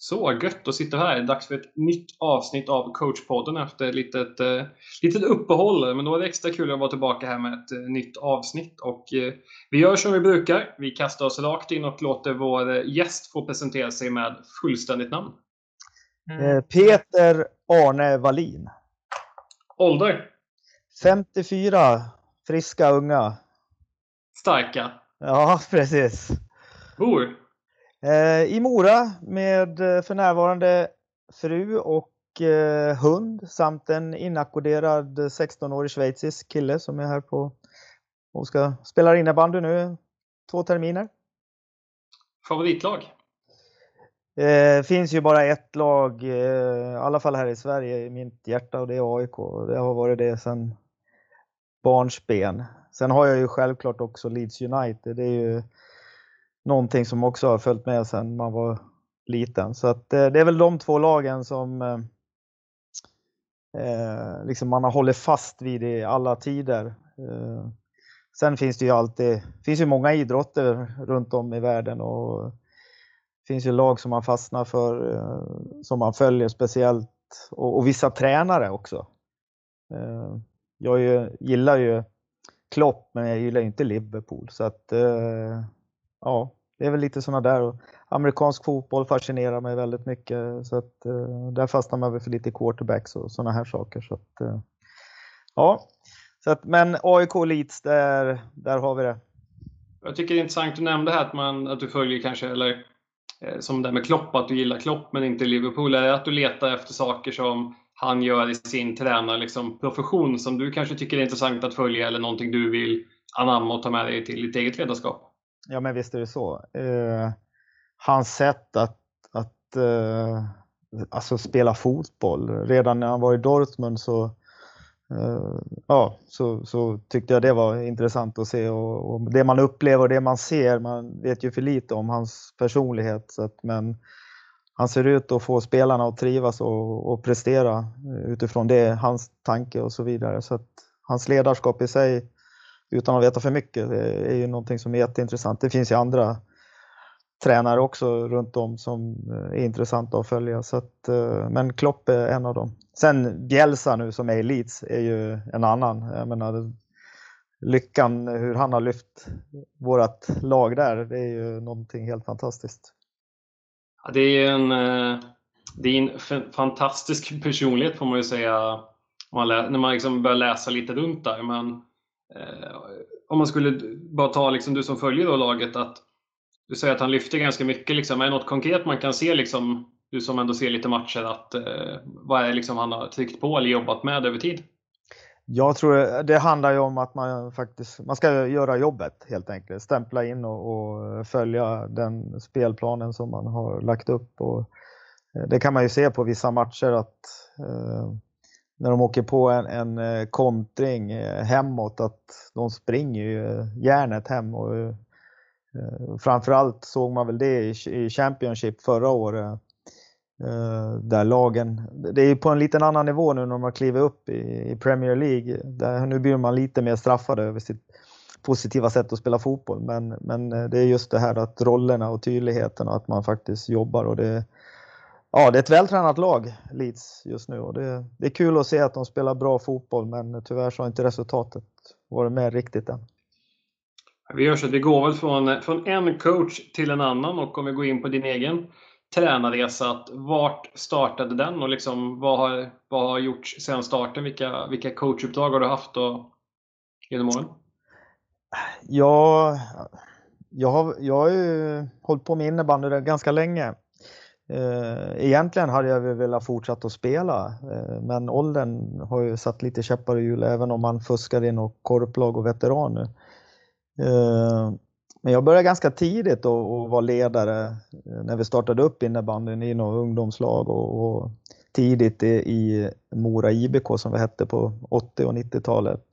Så gött att sitta här. Dags för ett nytt avsnitt av coachpodden efter ett litet, eh, litet uppehåll. Men då är det extra kul att vara tillbaka här med ett eh, nytt avsnitt. Och eh, vi gör som vi brukar. Vi kastar oss rakt in och låter vår eh, gäst få presentera sig med fullständigt namn. Mm. Peter Arne Wallin. Ålder? 54. Friska, unga. Starka? Ja, precis. Bor? Eh, I Mora med eh, för närvarande fru och eh, hund samt en inackorderad 16-årig schweizisk kille som är här på och ska spela innebandy nu två terminer. Favoritlag? Det finns ju bara ett lag, i alla fall här i Sverige, i mitt hjärta och det är AIK. Det har varit det sedan barnsben. Sen har jag ju självklart också Leeds United. Det är ju någonting som också har följt med sedan man var liten. Så att eh, det är väl de två lagen som eh, eh, liksom man har hållit fast vid i alla tider. Eh, sen finns det ju alltid, finns ju många idrotter runt om i världen och det finns ju lag som man fastnar för, eh, som man följer speciellt och, och vissa tränare också. Eh, jag ju, gillar ju Klopp men jag gillar inte Liverpool så att eh, ja, det är väl lite sådana där. Och amerikansk fotboll fascinerar mig väldigt mycket. Så att, eh, där fastnar man väl för lite quarterbacks och sådana här saker. Så att, eh, ja, så att, men AIK Leeds, där, där har vi det. Jag tycker det är intressant, du nämnde här att, man, att du följer kanske, eller eh, som det med Klopp, att du gillar Klopp men inte Liverpool. Är det att du letar efter saker som han gör i sin tränarprofession liksom, som du kanske tycker är intressant att följa eller någonting du vill anamma och ta med dig till ditt eget ledarskap? Ja, men visst är det så. Eh, hans sätt att, att eh, alltså spela fotboll, redan när han var i Dortmund så, eh, ja, så, så tyckte jag det var intressant att se och, och, det man upplever och det man ser, man vet ju för lite om hans personlighet, så att, men han ser ut att få spelarna att trivas och, och prestera utifrån det, hans tanke och så vidare. Så att hans ledarskap i sig utan att veta för mycket. Det är ju någonting som är jätteintressant. Det finns ju andra tränare också runt om som eh, är intressanta att följa. Så att, eh, men Klopp är en av dem. Sen Bielsa nu som är i Leeds är ju en annan. Jag menar, lyckan, hur han har lyft vårt lag där, det är ju någonting helt fantastiskt. Ja, det är en, eh, det är en fantastisk personlighet får man ju säga när man liksom börjar läsa lite runt där. Men Eh, om man skulle bara ta liksom, du som följer då laget, att du säger att han lyfter ganska mycket. Liksom. Är det något konkret man kan se, liksom, du som ändå ser lite matcher, att, eh, vad är liksom han har tryckt på eller jobbat med över tid? Jag tror det handlar ju om att man faktiskt man ska göra jobbet helt enkelt. Stämpla in och, och följa den spelplanen som man har lagt upp. Och eh, det kan man ju se på vissa matcher att eh, när de åker på en, en eh, kontring eh, hemåt att de springer ju järnet hem. Och, eh, framförallt såg man väl det i Championship förra året. Där lagen, det är på en liten annan nivå nu när de har klivit upp i, Premier League. Där, nu blir man lite mer straffade över sitt positiva sätt att spela fotboll. Men, men det är just det här att rollerna och tydligheten och att man faktiskt jobbar. och det ja, det är ett vältränat lag, Leeds, just nu. Och det, det, är kul att se att de spelar bra fotboll, men tyvärr så har inte resultatet varit med riktigt än. Vi gör så att vi går väl från, från en coach till en annan och om vi går in på din egen tränarresa, att vart startade den och liksom, vad, har, vad har gjorts sedan starten? Vilka, vilka coachuppdrag har du haft och, genom åren? Ja, jag har, jag har ju hållit på med innebandy ganska länge Eh, egentligen hade jag velat fortsätta att spela, eh, men åldern har ju satt lite käppar i hjulet, även om man fuskar i något korplag och veteraner. nu. Eh, men jag började ganska tidigt att vara ledare eh, när vi startade upp innebandyn i något ungdomslag och, tidigt i Mora IBK som vi hette på 80 och 90-talet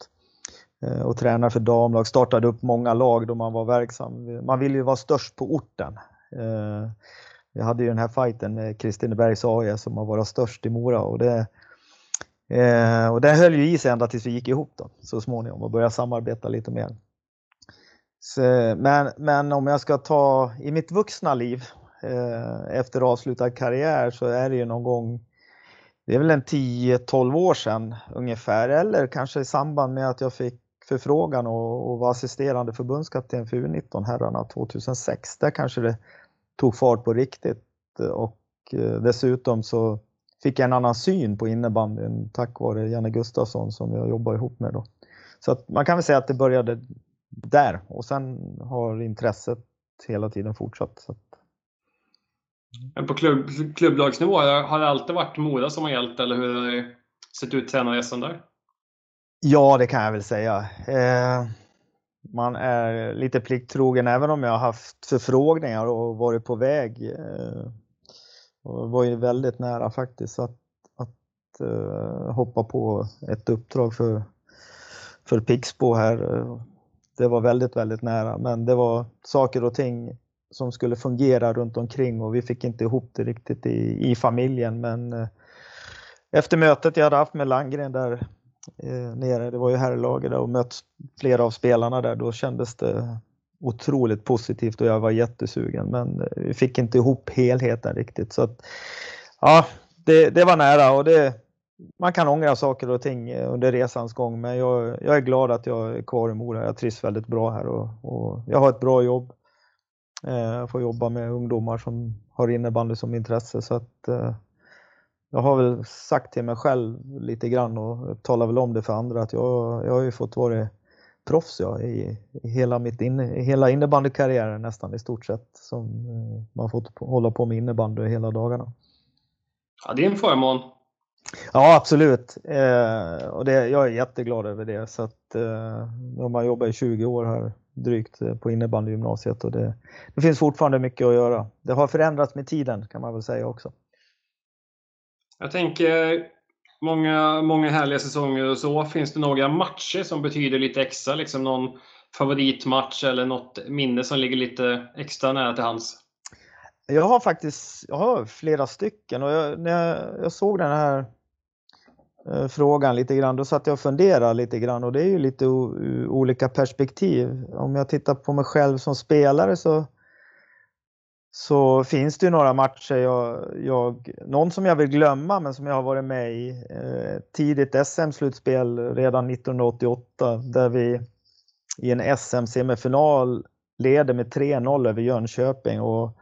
och tränade för damlag, startade upp många lag då man var verksam. Man ville ju vara störst på orten. Vi hade ju den här fighten med Kristinebergs AIS som har varit störst i Mora och det, eh, och det höll ju i sig ända tills vi gick ihop då, så småningom och började samarbeta lite mer. Så, men, men om jag ska ta i mitt vuxna liv, eh, efter avslutad karriär så är det ju någon gång, det är väl en 10-12 år sedan ungefär, eller kanske i samband med att jag fick förfrågan och, och var assisterande förbundskapten för U19 herrarna 2006. Där kanske det tog fart på riktigt och dessutom så fick jag en annan syn på innebandyn tack vare Janne Gustafsson som jag jobbar ihop med. Då. Så att man kan väl säga att det började där och sen har intresset hela tiden fortsatt. På klubb, klubblagsnivå, har det alltid varit Mora som har gällt eller hur har det sett ut tränarresan där? Ja, det kan jag väl säga. Eh, man är lite plikttrogen även om jag har haft förfrågningar och varit på väg. Eh, och var ju väldigt nära faktiskt att, att eh, hoppa på ett uppdrag för, för Pixbo här. Eh, det var väldigt, väldigt nära, men det var saker och ting som skulle fungera runt omkring och vi fick inte ihop det riktigt i, i familjen. Men eh, efter mötet jag hade haft med Landgren där eh, nere, det var ju herrlaget och mött flera av spelarna där, då kändes det otroligt positivt och jag var jättesugen men eh, vi fick inte ihop helheten riktigt. Så att, ja, det, det var nära och det, man kan ångra saker och ting eh, under resans gång men jag, jag är glad att jag är kvar i Mora. Jag trivs väldigt bra här och, och jag har ett bra jobb. Eh, jag får jobba med ungdomar som har innebandy som intresse så att jag har väl sagt till mig själv lite grann och talar väl om det för andra att jag, jag har ju fått vara proffs ja, i, i hela, mitt inne, hela innebandykarriären nästan i stort sett. Som eh, man fått hålla på med innebandy hela dagarna. Ja, det är en förmån. Ja, absolut. Eh, och det, jag är jätteglad över det. Så att, eh, man jobbar i 20 år här drygt eh, på innebandygymnasiet och det, det finns fortfarande mycket att göra. Det har förändrats med tiden kan man väl säga också. Jag tänker många, många härliga säsonger och så. Finns det några matcher som betyder lite extra? Liksom någon favoritmatch eller något minne som ligger lite extra nära till hands? Jag har faktiskt jag har flera stycken och jag, när jag, jag såg den här eh, frågan lite grann, då satt jag och funderade lite grann och det är ju lite olika perspektiv. Om jag tittar på mig själv som spelare så så finns det ju några matcher jag, jag, någon som jag vill glömma men som jag har varit med i. Eh, tidigt SM-slutspel redan 1988 där vi i en SM-semifinal leder med 3-0 över Jönköping och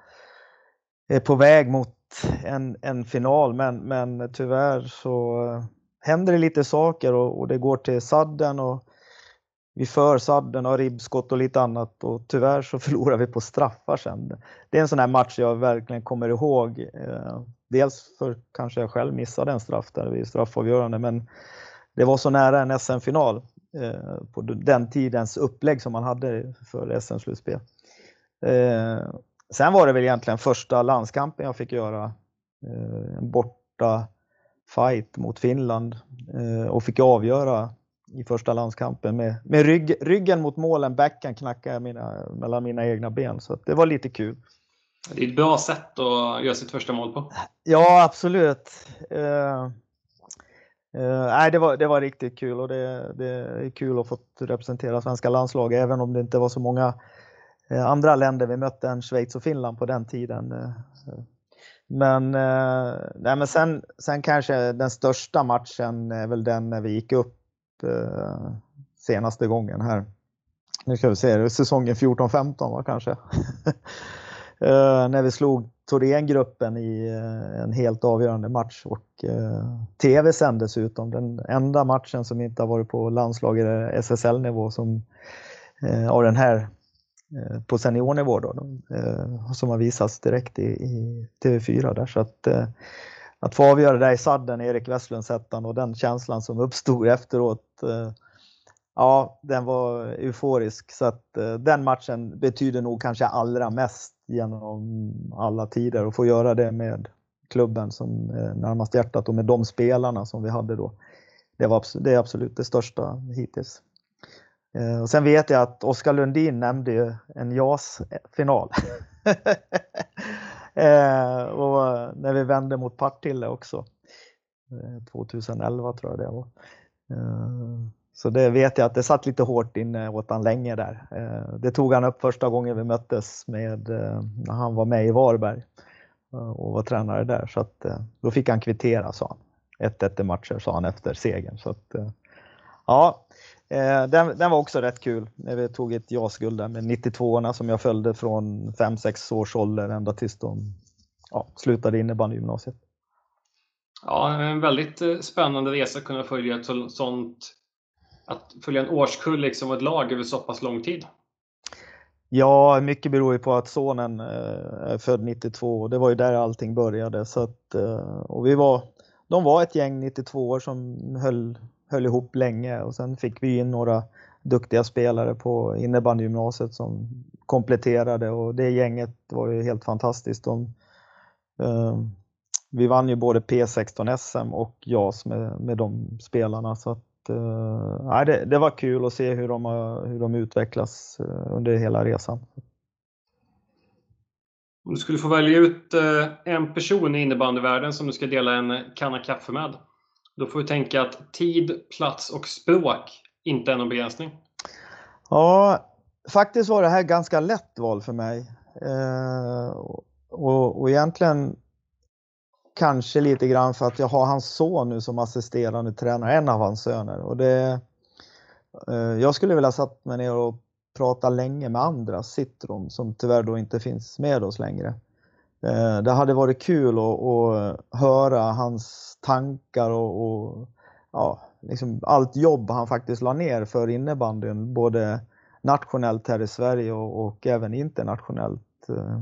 är på väg mot en, en final men, men tyvärr så händer det lite saker och, och det går till sadden och vi för sadden och ribbskott och lite annat och tyvärr så förlorar vi på straffar sen. Det är en sån här match jag verkligen kommer ihåg. Eh, dels för kanske jag själv missade en straff där vid straffavgörande men det var så nära en SM-final eh, på den tidens upplägg som man hade för SM-slutspel. Eh, sen var det väl egentligen första landskampen jag fick göra. En borta fight mot Finland och fick avgöra i första landskampen med, med rygg, ryggen mot målen, backen knackade mina, mellan mina egna ben. Så det var lite kul. Det är ett bra sätt att göra sitt första mål på. Ja, absolut. Uh, uh, nej, det, var, det var riktigt kul och det, det är kul att få representera svenska landslaget även om det inte var så många uh, andra länder vi mötte än Schweiz och Finland på den tiden. Men, nej, men sen, sen kanske den största matchen är väl den när vi gick upp eh, senaste gången här. Nu ska vi se, säsongen 14-15 var kanske. eh, när vi slog Thorengruppen i eh, en helt avgörande match och eh, TV sändes dessutom. Den enda matchen som inte har varit på landslaget SSL-nivå som eh, av den här eh, på seniornivå då, eh, som har visats direkt i, i TV4 där. Så att, eh, att få avgöra det i sadden, Erik Westlund ettan och den känslan som uppstod efteråt. Eh, ja, den var euforisk så att eh, den matchen betyder nog kanske allra mest genom alla tider och få göra det med klubben som är närmast hjärtat och med de spelarna som vi hade då. Det, var, det är absolut det största hittills. Eh, och sen vet jag att Oskar Lundin nämnde en JAS-final. Eh, och när vi vände mot Partille också. Eh, 2011 tror jag det var. Eh, så det vet jag att det satt lite hårt inne åt han länge där. Eh, det tog han upp första gången vi möttes med, eh, när han var med i Varberg eh, och var tränare där. Så att, eh, då fick han kvittera sa han. 1-1 i matcher sa han efter segern. Så att, ja, den, den, var också rätt kul när vi tog ett JAS-guld där med 92orna som jag följde från 5-6 års ålder ända tills de ja, slutade innebandygymnasiet. Ja, en väldigt spännande resa att kunna följa ett sånt att följa en årskull liksom ett lag över så pass lång tid? Ja, mycket beror ju på att sonen eh, är född 92 och det var ju där allting började. Så att, eh, och vi var, de var ett gäng 92 år som höll, höll ihop länge och sen fick vi in några duktiga spelare på innebandygymnasiet som kompletterade och det gänget var ju helt fantastiskt. De, eh, vi vann ju både P16 SM och JAS med, med de spelarna så att eh, det, det, var kul att se hur de, hur de utvecklas eh, under hela resan. Om du skulle få välja ut eh, en person i innebandyvärlden som du ska dela en kanna kaffe med. Då får vi tänka att tid, plats och språk inte är någon begränsning. Ja, faktiskt var det här ganska lätt val för mig. Eh, och, och egentligen kanske lite grann för att jag har hans son nu som assisterande tränare, en av hans söner. Och det, eh, jag skulle vilja satt mig ner och prata länge med andra Citron som tyvärr då inte finns med oss längre. Eh, det hade varit kul att, att höra hans tankar och, och ja, liksom allt jobb han faktiskt la ner för innebandyn, både nationellt här i Sverige och, och även internationellt. Eh,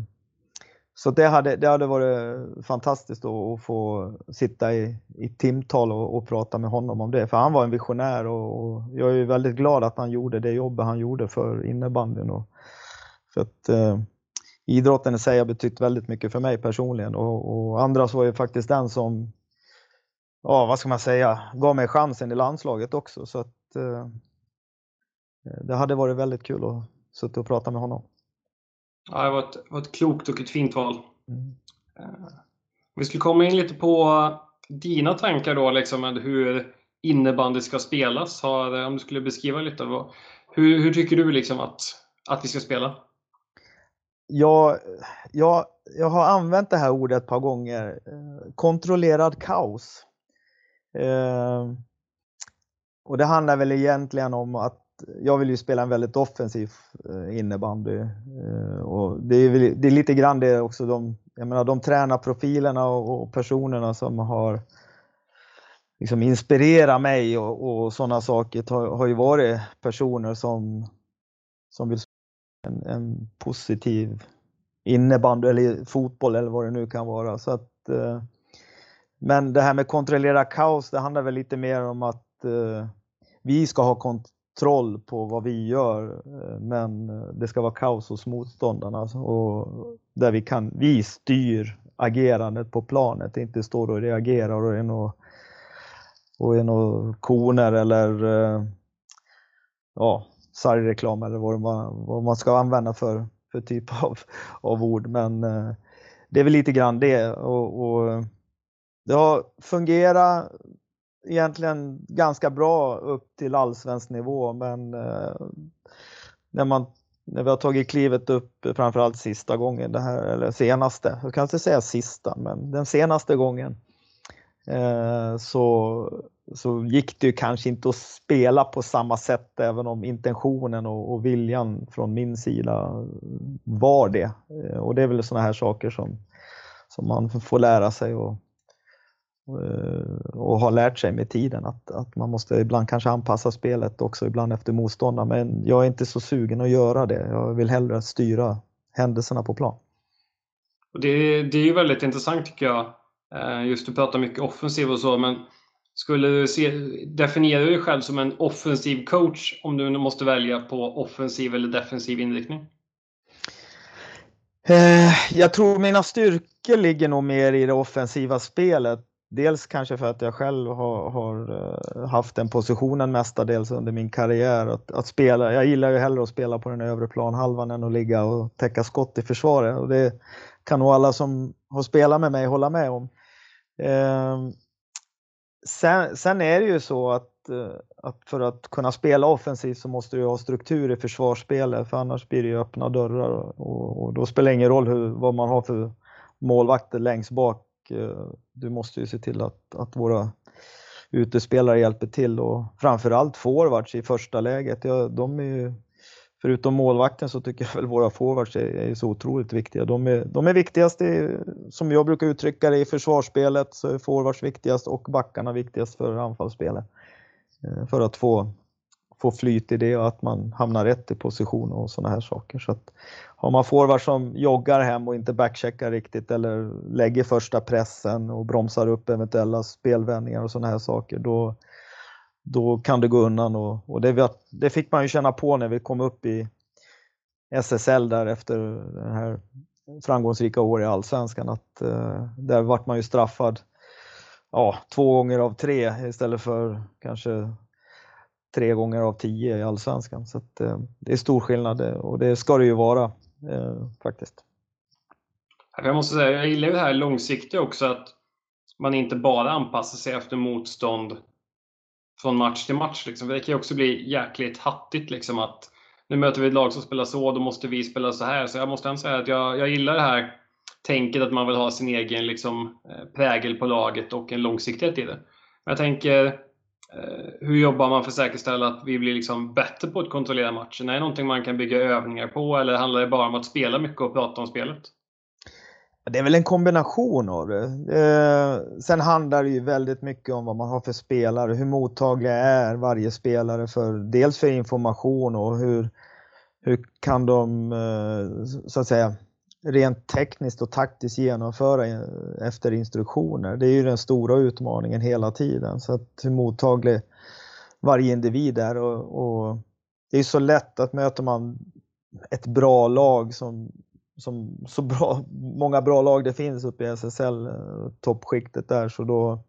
så det hade, det hade varit fantastiskt att få sitta i, i timtal och, och, prata med honom om det. För han var en visionär och, och, jag är väldigt glad att han gjorde det jobbet han gjorde för innebandyn. Och, för att eh, idrotten i sig har betytt väldigt mycket för mig personligen och, och Andras var ju faktiskt den som, ja vad ska man säga, gav mig chansen i landslaget också. Så att eh, det hade varit väldigt kul att sitta och prata med honom. Ja, det var ett, var ett klokt och ett fint val. Mm. Uh, vi skulle komma in lite på dina tankar då, liksom, med hur innebandy ska spelas. Har, om du skulle beskriva lite, vad, hur, hur tycker du liksom att, att vi ska spela? Jag, jag, jag har använt det här ordet ett par gånger. Eh, kontrollerad kaos. Eh, och det handlar väl egentligen om att jag vill ju spela en väldigt offensiv eh, innebandy. Eh, och det, är, det är lite grann det också de, jag menar, de tränarprofilerna och, och personerna som har liksom inspirerat mig och, och sådana saker har, har ju varit personer som, som vill en, en positiv innebandy eller fotboll eller vad det nu kan vara. Så att, eh, men det här med kontrollera kaos, det handlar väl lite mer om att eh, vi ska ha kontroll på vad vi gör eh, men eh, det ska vara kaos hos motståndarna alltså, och där vi kan, vi styr agerandet på planet, inte står och reagerar och är några, och är några koner eller eh, ja, sargreklam eller vad man, vad man ska använda för, för typ av, av ord. Men eh, det är väl lite grann det och, och det har fungerat egentligen ganska bra upp till allsvensk nivå men eh, när, man, när vi har tagit klivet upp framförallt sista gången, det här, eller senaste, jag kan inte säga sista, men den senaste gången eh, så, så gick det ju kanske inte att spela på samma sätt även om intentionen och, och viljan från min sida var det. Eh, och det är väl sådana här saker som, som man får lära sig och och eh, har lärt sig med tiden att, att man måste ibland kanske anpassa spelet också ibland efter motståndaren. Men jag är inte så sugen att göra det. Jag vill hellre styra händelserna på plan. Det, det är ju väldigt intressant tycker jag. Eh, just du pratar mycket offensiv och så, men skulle du se, definiera dig själv som en offensiv coach om du måste välja på offensiv eller defensiv inriktning? Eh, jag tror mina styrkor ligger nog mer i det offensiva spelet. Dels kanske för att jag själv har, har eh, haft den positionen mestadels under min karriär. Att, att, spela, jag gillar ju hellre att spela på den övre planhalvan än att ligga och täcka skott i försvaret. Och det kan nog alla som har spelat med mig hålla med om. Eh, Sen, sen, är det ju så att eh, att, för att kunna spela offensivt så måste du ha struktur i försvarsspelet för annars blir det ju öppna dörrar och, och då spelar det ingen roll hur, vad man har för målvakter längst bak. Eh, du måste ju se till att, att våra utespelare hjälper till och framförallt forwards i första läget. Ja, de är ju, förutom målvakten så tycker jag väl våra forwards är, är så otroligt viktiga. De är, de är viktigast, i, som jag brukar uttrycka det, i försvarsspelet så är forwards viktigast och backarna viktigast för anfallsspelet. Eh, för att få, få flyt i det och att man hamnar rätt i position och sådana här saker. Så att, har man forwards som joggar hem och inte backcheckar riktigt eller lägger första pressen och bromsar upp eventuella spelvändningar och sådana här saker, då, då kan det gå undan. Och, och det, det, fick man ju känna på när vi kom upp i SSL där efter det här framgångsrika året i Allsvenskan, att eh, där vart man ju straffad ja, två gånger av tre istället för kanske tre gånger av tio i Allsvenskan. Så att, eh, det är stor skillnad eh, och det ska det ju vara eh, faktiskt. Jag måste säga, jag gillar ju det här långsiktiga också, att man inte bara anpassar sig efter motstånd från match till match. Liksom. Det kan ju också bli jäkligt hattigt liksom att nu möter vi ett lag som spelar så, då måste vi spela så här. Så jag måste ändå säga att jag, jag gillar det här tänket att man vill ha sin egen liksom, eh, prägel på laget och en långsiktighet i det. Men jag tänker, eh, hur jobbar man för att säkerställa att vi blir liksom bättre på att kontrollera matchen? Är det någonting man kan bygga övningar på eller handlar det bara om att spela mycket och prata om spelet? Det är väl en kombination av det. Eh, sen handlar det ju väldigt mycket om vad man har för spelare, hur mottagliga är varje spelare för dels för information och hur, hur kan de eh, så att säga rent tekniskt och taktiskt genomföra eh, efter instruktioner. Det är ju den stora utmaningen hela tiden. Så att hur mottaglig varje individ är och, och det är så lätt att möter man ett bra lag som som så bra, många bra lag det finns uppe i SSL, eh, toppskiktet där, så då,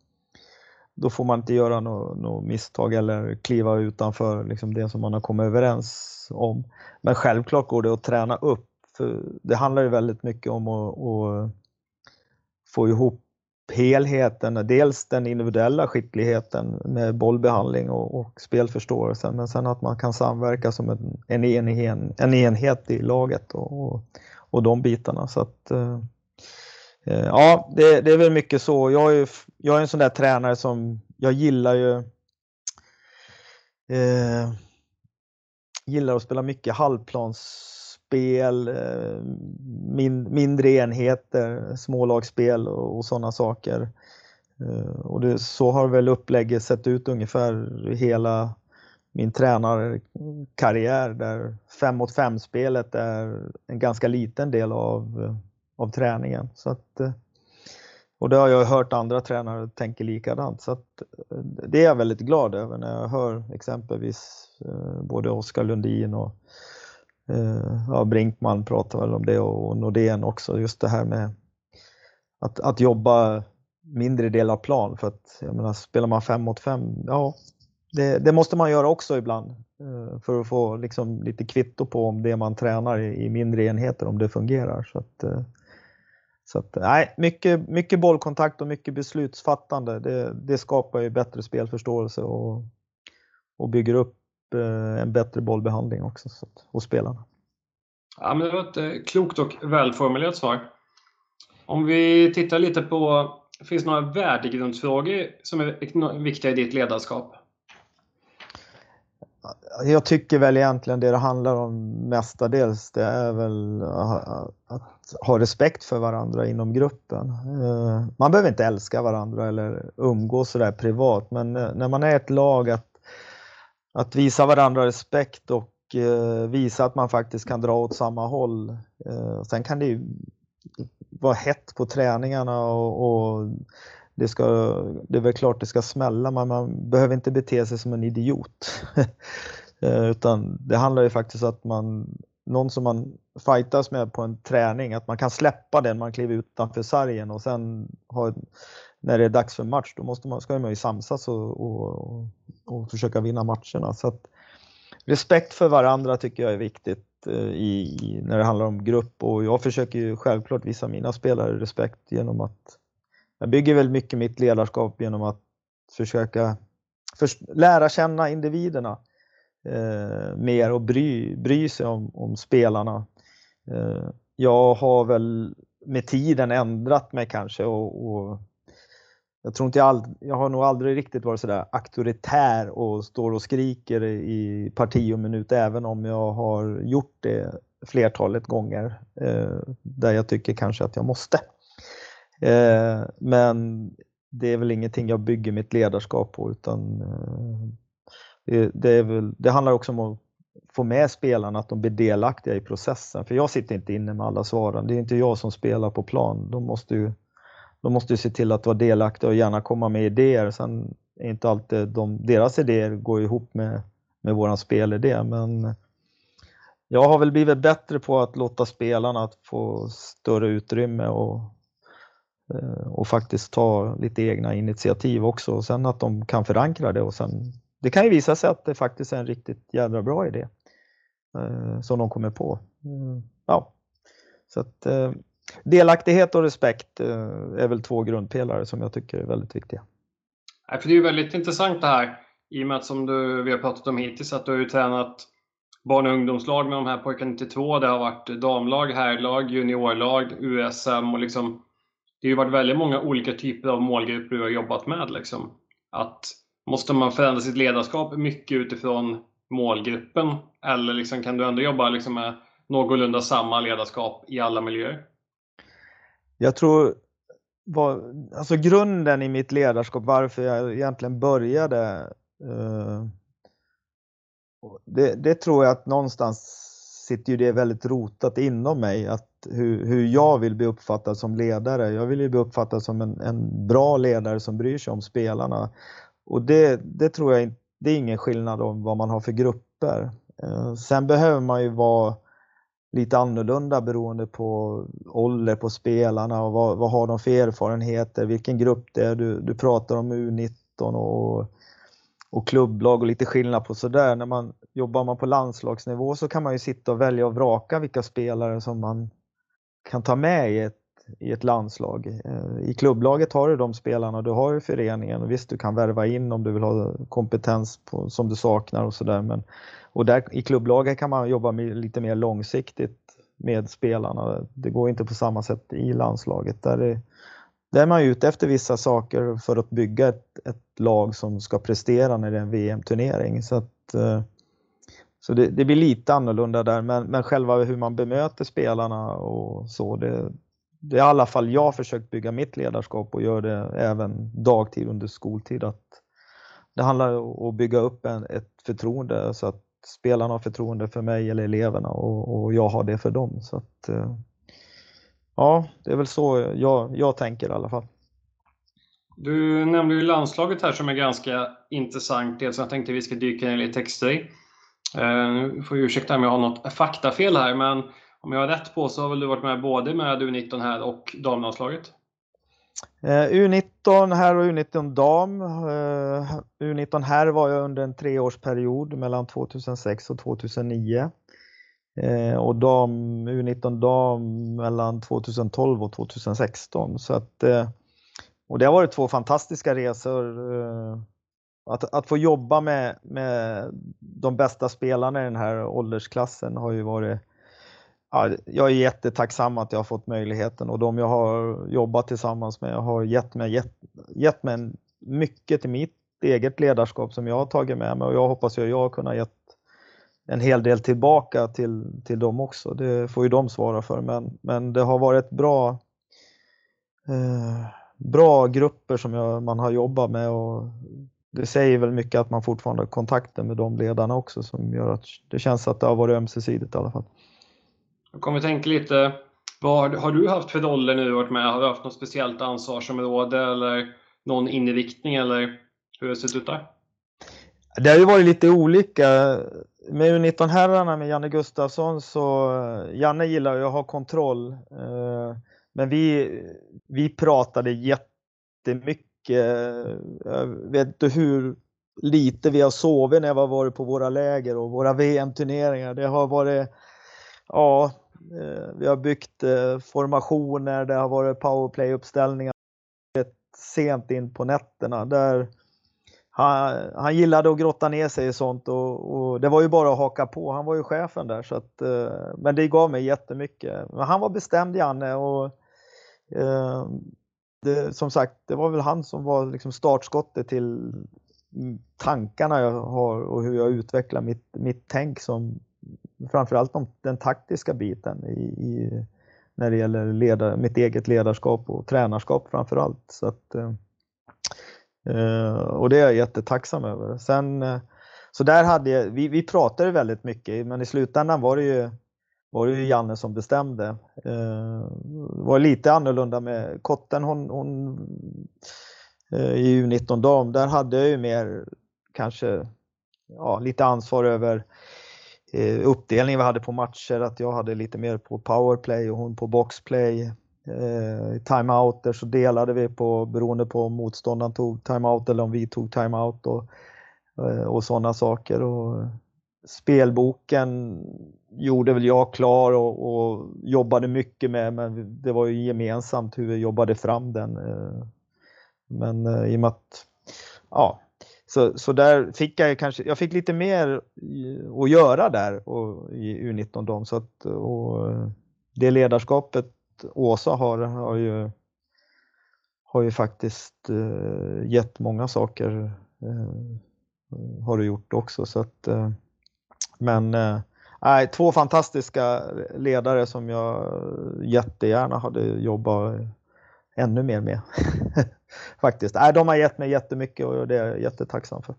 då får man inte göra något no misstag eller kliva utanför liksom det som man har kommit överens om. Men självklart går det att träna upp, för det handlar ju väldigt mycket om att, att få ihop helheten, dels den individuella skickligheten med bollbehandling och, och spelförståelsen, men sen att man kan samverka som en, en, enhet, en enhet i laget och, och, och de bitarna. Så att, eh, eh, ja, det, det, är väl mycket så. Jag är, jag är en sån där tränare som, jag gillar ju eh, gillar att spela mycket halvplansspel, eh, min, mindre enheter, smålagsspel och, och sådana saker. Eh, och det, så har väl upplägget sett ut ungefär hela min tränarkarriär där 5 mot 5 spelet är en ganska liten del av, av träningen. Så att, eh, och det har jag hört andra tränare tänka likadant. Så att, eh, det är jag väldigt glad över när jag hör exempelvis eh, både Oskar Lundin och ja, Brinkman pratar väl om det och Nordén också. Just det här med att, att jobba mindre del av plan. För att jag menar, spelar man 5 mot 5, ja det, det, måste man göra också ibland eh, för att få liksom lite kvitto på om det man tränar i, mindre enheter, om det fungerar. Så att, eh, så att, nej, mycket, mycket bollkontakt och mycket beslutsfattande. Det, det skapar ju bättre spelförståelse och, och bygger upp eh, en bättre bollbehandling också så att, hos spelarna. Ja, men det var ett klokt och välformulerat svar. Om vi tittar lite på, finns det några värdegrundsfrågor som är viktiga i ditt ledarskap? Jag tycker väl egentligen det det handlar om mestadels det är väl att ha respekt för varandra inom gruppen. Eh, man behöver inte älska varandra eller umgås sådär privat men eh, när man är ett lag att, att visa varandra respekt och eh, visa att man faktiskt kan dra åt samma håll. Sen kan det ju vara hett på träningarna och, och det, ska, det är väl klart det ska smälla men man behöver inte bete sig som en idiot. Eh, utan det handlar ju faktiskt om att man, någon som man fightas med på en träning, att man kan släppa den man kliver utanför sargen och sen ha, när det är dags för match, då måste man, ska man ju samsas och, och, och försöka vinna matcherna. Så att, respekt för varandra tycker jag är viktigt eh, i, när det handlar om grupp och jag försöker ju självklart visa mina spelare respekt genom att jag bygger väl mycket mitt ledarskap genom att försöka för, lära känna individerna eh, mer och bry, bry sig om, om spelarna. Eh, jag har väl med tiden ändrat mig kanske och, och jag tror inte jag, all, jag har nog aldrig riktigt varit sådär auktoritär och står och skriker i parti och minut även om jag har gjort det flertalet gånger eh, där jag tycker kanske att jag måste. Eh, men det är väl ingenting jag bygger mitt ledarskap på utan eh, det, det, är väl, det handlar också om att få med spelarna att de blir delaktiga i processen. För jag sitter inte inne med alla svaren. Det är inte jag som spelar på plan. De måste ju, de måste ju se till att vara delaktiga och gärna komma med idéer. Sen är inte alltid de, deras idéer går ihop med, med våran spelidé. Men jag har väl blivit bättre på att låta spelarna få större utrymme och, Eh, och faktiskt ta lite egna initiativ också. Och sen att de kan förankra det och sen det kan ju visa sig att det faktiskt är en riktigt jädra bra idé eh, som de kommer på. Mm, ja. Så att, eh, delaktighet och respekt eh, är väl två grundpelare som jag tycker är väldigt viktiga. för det är ju väldigt intressant det här i och med att som du, vi har pratat om hittills att du har ju tränat barn och ungdomslag med de här pojkarna 92. Det har varit damlag, herrlag, juniorlag, USM och liksom det har ju varit väldigt många olika typer av målgrupper du har jobbat med. Liksom. Att Måste man förändra sitt ledarskap mycket utifrån målgruppen? Eller liksom, kan du ändå jobba liksom med någorlunda samma ledarskap i alla miljöer? Jag tror var, alltså grunden i mitt ledarskap, varför jag egentligen började eh, det, det, tror jag att någonstans sitter ju det väldigt rotat inom mig, att hur, hur jag vill bli uppfattad som ledare. Jag vill ju bli uppfattad som en, en bra ledare som bryr sig om spelarna. Och det, det tror jag inte, det är ingen skillnad om vad man har för grupper. Eh, sen behöver man ju vara lite annorlunda beroende på ålder på spelarna och vad, vad har de för erfarenheter, vilken grupp det är. Du, du pratar om U19 och, och klubblag och lite skillnad på sådär. När man jobbar man på landslagsnivå så kan man ju sitta och välja och vraka vilka spelare som man kan ta med i ett i ett landslag. Eh, I klubblaget har du de spelarna, du har ju föreningen och visst du kan värva in om du vill ha kompetens på, som du saknar och sådär. Och där, I klubblaget kan man jobba med, lite mer långsiktigt med spelarna. Det går inte på samma sätt i landslaget. Där är, där är man ute efter vissa saker för att bygga ett, ett lag som ska prestera när det är en VM-turnering. Så, att, eh, så det, det, blir lite annorlunda där, men, men själva hur man bemöter spelarna och så, det, det är i alla fall jag försökt bygga mitt ledarskap och gör det även dagtid under skoltid. Att det handlar om att bygga upp en, ett förtroende så att spelarna har förtroende för mig eller eleverna och, och jag har det för dem. Så att, eh, ja, det är väl så jag, jag tänker i alla fall. Du nämnde ju landslaget här som är ganska intressant, Dels som jag tänkte vi ska dyka ner lite extra i. texter. Eh, nu får ursäkta om jag har något faktafel här, men om jag har rätt på så har väl du varit med både med U19 här och damlandslaget? Eh, U19 här och U19 dam. Eh, U19 här var jag under en treårsperiod mellan 2006 och 2009. Och dam, U19 dam mellan 2012 och 2016. Så att, och det har varit två fantastiska resor. Att, att få jobba med, med de bästa spelarna i den här åldersklassen har ju varit ja, jag är jättetacksam att jag har fått möjligheten och de jag har jobbat tillsammans med har gett mig, gett, gett mig mycket till mitt eget ledarskap som jag har tagit med mig och jag hoppas att jag har kunnat gett en hel del tillbaka till, till dem också. Det får ju de svara för men, men det har varit bra eh, bra grupper som jag, man har jobbat med och det säger väl mycket att man fortfarande har kontakter med de ledarna också som gör att det känns att det har varit ömsesidigt i alla fall. Då kommer tänka lite, vad har du haft för roller nu varit med? Har du haft något speciellt ansvarsområde eller någon inriktning eller hur har det sett ut där? Det har ju varit lite olika. Med U19-herrarna med Janne Gustafsson så, Janne gillar ju att ha kontroll. Eh, men vi, vi pratade jättemycket. Eh, jag vet inte hur lite vi har sovit när vi har varit på våra läger och våra VM-turneringar. Det har varit, ja, Eh, vi har byggt eh, formationer, det har varit powerplay-uppställningar sent in på nätterna. Där han, han gillade att grotta ner sig i sånt och, och, det var ju bara att haka på. Han var ju chefen där så att, eh, men det gav mig jättemycket. Men han var bestämd Janne och eh, det, som sagt, det var väl han som var liksom startskottet till tankarna jag har och hur jag utvecklar mitt, mitt tänk som framförallt om den taktiska biten i, i när det gäller leda, mitt eget ledarskap och tränarskap framförallt. Så att, eh, eh och det är jag jättetacksam över. Sen, eh, så där hade jag, vi, vi pratade väldigt mycket men i slutändan var det ju, var det ju Janne som bestämde. Det var lite annorlunda med Kotten, hon, hon eh, i U19 dam, där hade jag ju mer kanske ja, lite ansvar över eh, uppdelningen vi hade på matcher, att jag hade lite mer på powerplay och hon på boxplay. Eh, timeouter så delade vi på beroende på om motståndaren tog timeout eller om vi tog timeout och, eh, och sådana saker. Och spelboken gjorde väl jag klar och, och, jobbade mycket med, men det var ju gemensamt hur vi jobbade fram den. Eh. Men eh, i och med att ja, så, så där fick jag kanske, jag fick lite mer eh, att göra där och, i U19 dom så att och det ledarskapet Åsa har, har ju har ju faktiskt gett många saker har du gjort också så att men Nej, två fantastiska ledare som jag jättegärna hade jobbat ännu mer med. Faktiskt. Nej, de har gett mig jättemycket och det är jag jättetacksam för.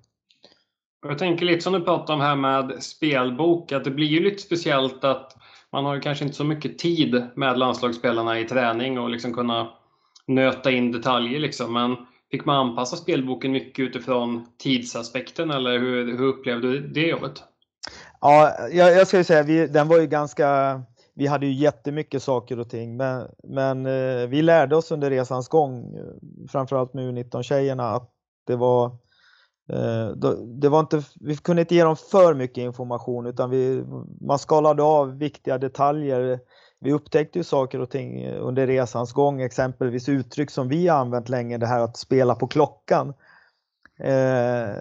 Jag tänker lite som du pratade om här med spelbok, att det blir ju lite speciellt att man har ju kanske inte så mycket tid med landslagsspelarna i träning och liksom kunna nöta in detaljer liksom. Men fick man anpassa spelboken mycket utifrån tidsaspekten eller hur, hur upplevde du det jobbet? Ja, jag, jag skulle säga vi, den var ju ganska vi hade ju jättemycket saker och ting, men, men eh, vi lärde oss under resans gång, eh, framförallt med U19-tjejerna, att det var, eh, det var inte, vi kunde inte ge dem för mycket information utan vi, man skalade av viktiga detaljer. Vi upptäckte ju saker och ting eh, under resans gång, exempelvis uttryck som vi använt länge, det här att spela på klockan. Eh,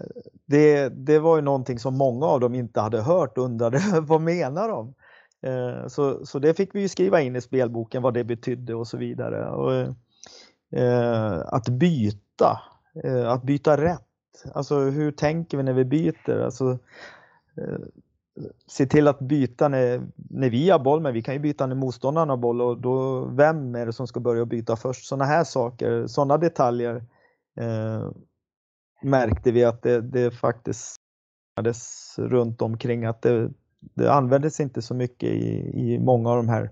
det, det var ju någonting som många av dem inte hade hört och undrade vad menar de? Eh, så, så det fick vi skriva in i spelboken vad det betydde och så vidare. Och, eh, att byta, eh, att byta rätt. Alltså hur tänker vi när vi byter? Alltså, eh, se till att byta när, när vi har boll, men vi kan ju byta när motståndaren har boll och då vem är det som ska börja byta först? Sådana här saker, sådana detaljer eh, märkte vi att det, det faktiskt runt omkring att det, det användes inte så mycket i, i många av de här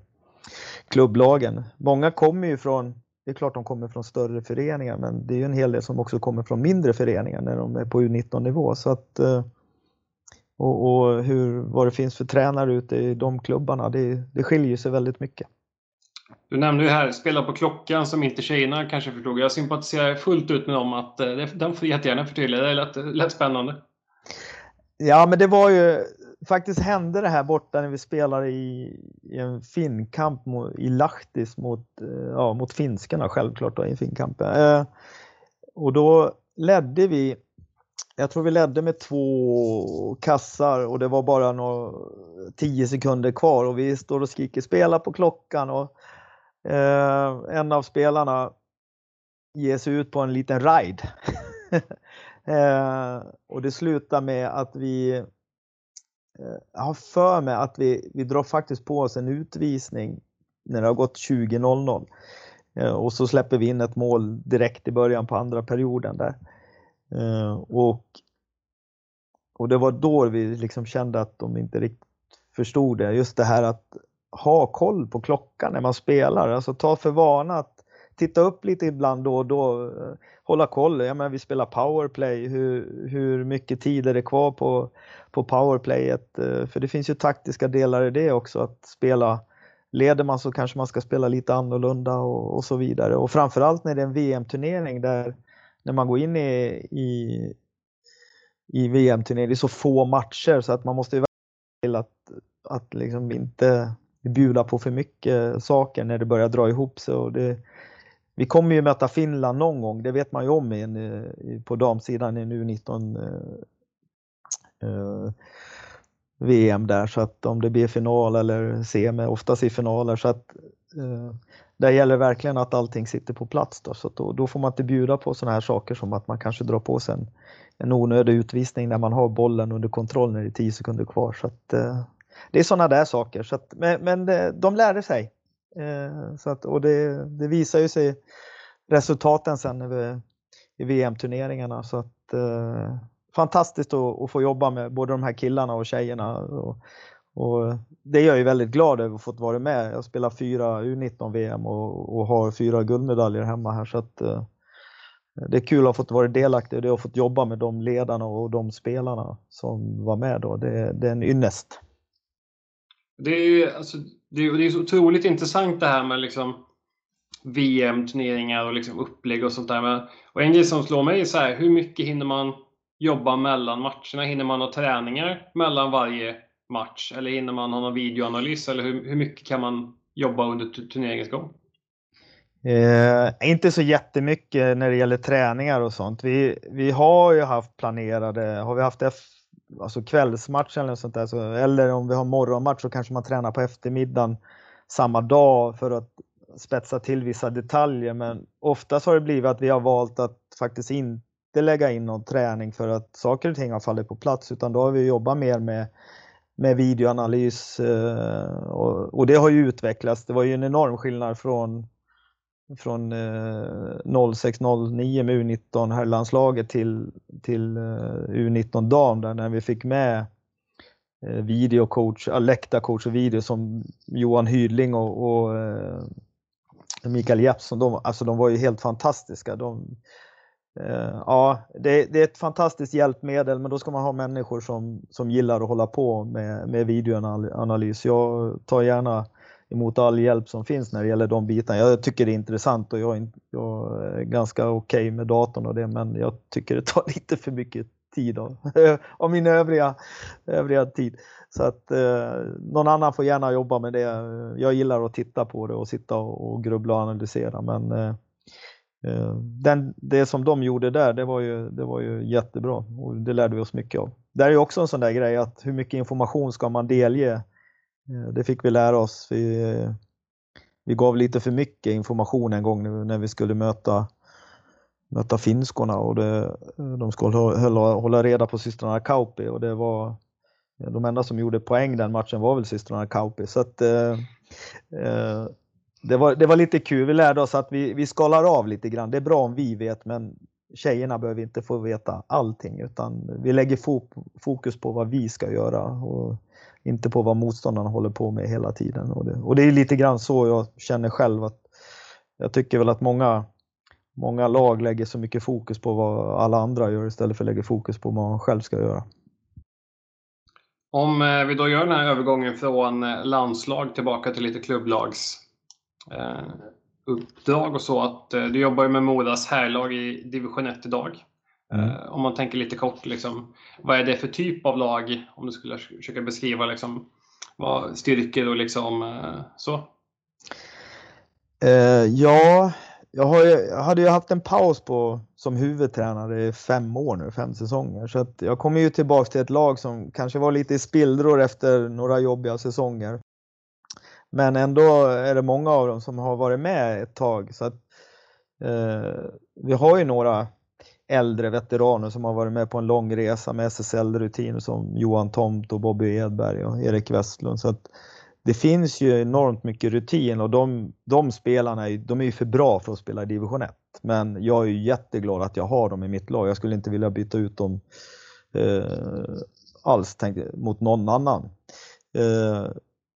klubblagen. Många kommer ju från, det är klart de kommer från större föreningar, men det är ju en hel del som också kommer från mindre föreningar när de är på U19 nivå. Så att, eh, och, och hur, vad det finns för tränare ute i de klubbarna, det, det skiljer sig väldigt mycket. Du nämnde ju här spela på klockan som inte tjejerna kanske förstod. Jag sympatiserar fullt ut med dem att eh, den får jättegärna förtydliga. Det lät, lät spännande. Ja, men det var ju faktiskt hände det här borta när vi spelade i, i en finkamp i Lahtis mot, eh, ja, mot finskarna självklart då, i en finkamp. Eh, och då ledde vi, jag tror vi ledde med två kassar och det var bara några, tio sekunder kvar och vi står och skriker spela på klockan och Eh, en av spelarna ger sig ut på en liten ride. eh, och det slutar med att vi Eh, jag har för mig att vi, vi drar faktiskt på oss en utvisning när det har gått 20.00 eh, och så släpper vi in ett mål direkt i början på andra perioden där. Eh, och, och det var då vi liksom kände att de inte riktigt förstod det. Just det här att ha koll på klockan när man spelar, alltså ta för vana att titta upp lite ibland då och då, eh, hålla koll. Ja, men vi spelar powerplay, hur, hur mycket tid är det kvar på på powerplayet. Eh, för det finns ju taktiska delar i det också att spela Leder man så kanske man ska spela lite annorlunda och, och så vidare. Och framförallt när det är en VM-turnering där när man går in i, i, i VM-turnering, det är så få matcher så att man måste ju till att, att liksom inte bjuda på för mycket saker när det börjar dra ihop sig. Och det, vi kommer ju möta Finland någon gång, det vet man ju om i, eh, på damsidan i nu 19 eh, eh VM där så att om det blir final eller semi, oftast i finaler så att eh, där gäller verkligen att allting sitter på plats då, så då, då, får man inte bjuda på sådana här saker som att man kanske drar på sig en, en onödig utvisning när man har bollen under kontroll när det är 10 sekunder kvar. Så att, eh, det är sådana där saker. Så att, men, men det, de lärde sig. Eh, så att, och det, det visar ju sig resultaten sen i VM-turneringarna. Så att, eh, fantastiskt att, att, få jobba med både de här killarna och tjejerna. Och, och det är jag ju väldigt glad över att fått vara med. Jag spelar fyra U19 VM och, och har fyra guldmedaljer hemma här. Så att, eh, det är kul att ha fått vara delaktig och det har fått jobba med de ledarna och de spelarna som var med då. Det, det är en ynnest. Det är, alltså, det, är, det är så otroligt intressant det här med liksom VM-turneringar och liksom upplägg och sånt där. Och en grej som slår mig är så här, hur mycket hinner man jobba mellan matcherna? Hinner man ha träningar mellan varje match? Eller hinner man ha någon videoanalys? Eller hur, hur mycket kan man jobba under turneringens gång? Eh, inte så jättemycket när det gäller träningar och sånt. Vi, vi har ju haft planerade, har vi haft F, alltså kvällsmatch eller sånt där, så, eller om vi har morgonmatch så kanske man tränar på eftermiddagen samma dag för att spetsa till vissa detaljer. Men oftast har det blivit att vi har valt att faktiskt inte lägga in någon träning för att saker och ting har fallit på plats, utan då har vi jobbat mer med med videoanalys eh, och, det har ju utvecklats. Det var ju en enorm skillnad från från eh, 0609 med U19 herrlandslaget till, till eh, U19 dam där när vi fick med eh, videocoach, läktarcoach och video som Johan Hydling och, och eh, Mikael Jeppsson. De, alltså de var ju helt fantastiska. De, eh, ja, det, det, är ett fantastiskt hjälpmedel men då ska man ha människor som, som gillar att hålla på med, med videoanalys. Jag tar gärna emot all hjälp som finns när det gäller de bitarna. Jag tycker det är intressant och jag, jag är ganska okej okay med datorn och det men jag tycker det tar lite för mycket tid av, av min övriga, övriga tid. Så att eh, någon annan får gärna jobba med det. Jag gillar att titta på det och sitta och, och grubbla och analysera men eh, eh, den, det som de gjorde där, det var, ju, det var ju jättebra och det lärde vi oss mycket av. Det är ju också en sån där grej att hur mycket information ska man delge Eh, Eh, det fick vi lära oss. Vi, vi gav lite för mycket information en gång när vi skulle möta, möta finskorna och det, de skulle hålla, hålla reda på systrarna Kauppi och det var de enda som gjorde poäng den matchen var väl systrarna Kauppi. Så att, eh, eh, det, var, det var lite kul. Vi lärde oss att vi, vi skalar av lite grann. Det är bra om vi vet men tjejerna behöver inte få veta allting utan vi lägger fokus på vad vi ska göra. Och inte på vad motståndarna håller på med hela tiden. Och det, och det är lite grann så jag känner själv att jag tycker väl att många, många lag lägger så mycket fokus på vad alla andra gör istället för att lägga fokus på vad man själv ska göra. Om eh, vi då gör den här övergången från eh, landslag tillbaka till lite klubblags eh, uppdrag och så att eh, du jobbar ju med Moras härlag i division 1 idag. Mm. Eh, om man tänker lite kort, liksom, vad är det för typ av lag? Om du skulle försöka beskriva liksom, vad styrkor och liksom, eh, så. Uh, ja, jag, har, jag hade ju haft en paus på, som huvudtränare i fem år nu, fem säsonger. Så att jag kommer ju tillbaks till ett lag som kanske var lite i spillror efter några jobbiga säsonger. Men ändå är det många av dem som har varit med ett tag. Så att, vi har ju några äldre veteraner som har varit med på en lång resa med SSL-rutiner som Johan Tomt och Bobby Edberg och Erik Westlund. Så att det finns ju enormt mycket rutin och de, de spelarna är, de är ju för bra för att spela i division 1. Men jag är ju jätteglad att jag har dem i mitt lag. Jag skulle inte vilja byta ut dem eh, alls tänkte, mot någon annan. Eh,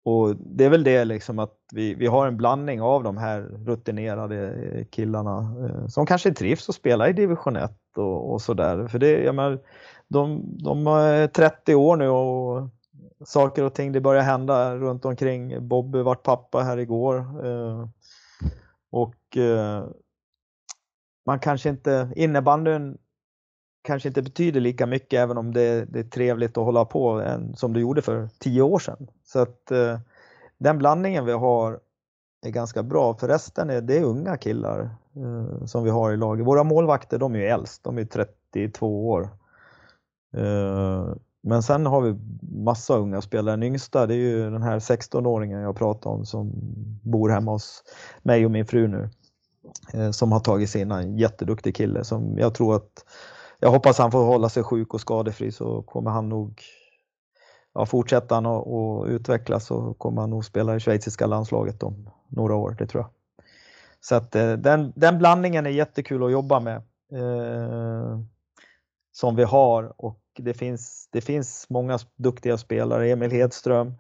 och det är väl det liksom att vi, vi har en blandning av de här rutinerade eh, killarna eh, som kanske trivs att spela i division 1 och, och sådär. För det, jag menar, de, de är 30 år nu och saker och ting det börjar hända runt omkring. Bobby vart pappa här igår. Eh, och eh, man kanske inte, innebandyn kanske inte betyder lika mycket även om det, det är trevligt att hålla på än, som det gjorde för tio år sedan. Så att eh, den blandningen vi har är ganska bra för resten är det unga killar eh, som vi har i laget. Våra målvakter de är ju äldst, de är 32 år. Eh, men sen har vi massa unga spelare. Den yngsta det är ju den här 16-åringen jag pratade om som bor hemma hos mig och min fru nu. Eh, som har tagit sig in, en jätteduktig kille som jag tror att jag hoppas han får hålla sig sjuk och skadefri så kommer han nog ja, fortsätter han att och utvecklas så kommer han nog spela i schweiziska landslaget om några år, det tror jag. Så att eh, den, den blandningen är jättekul att jobba med. Eh, som vi har och det finns, det finns många duktiga spelare. Emil Hedström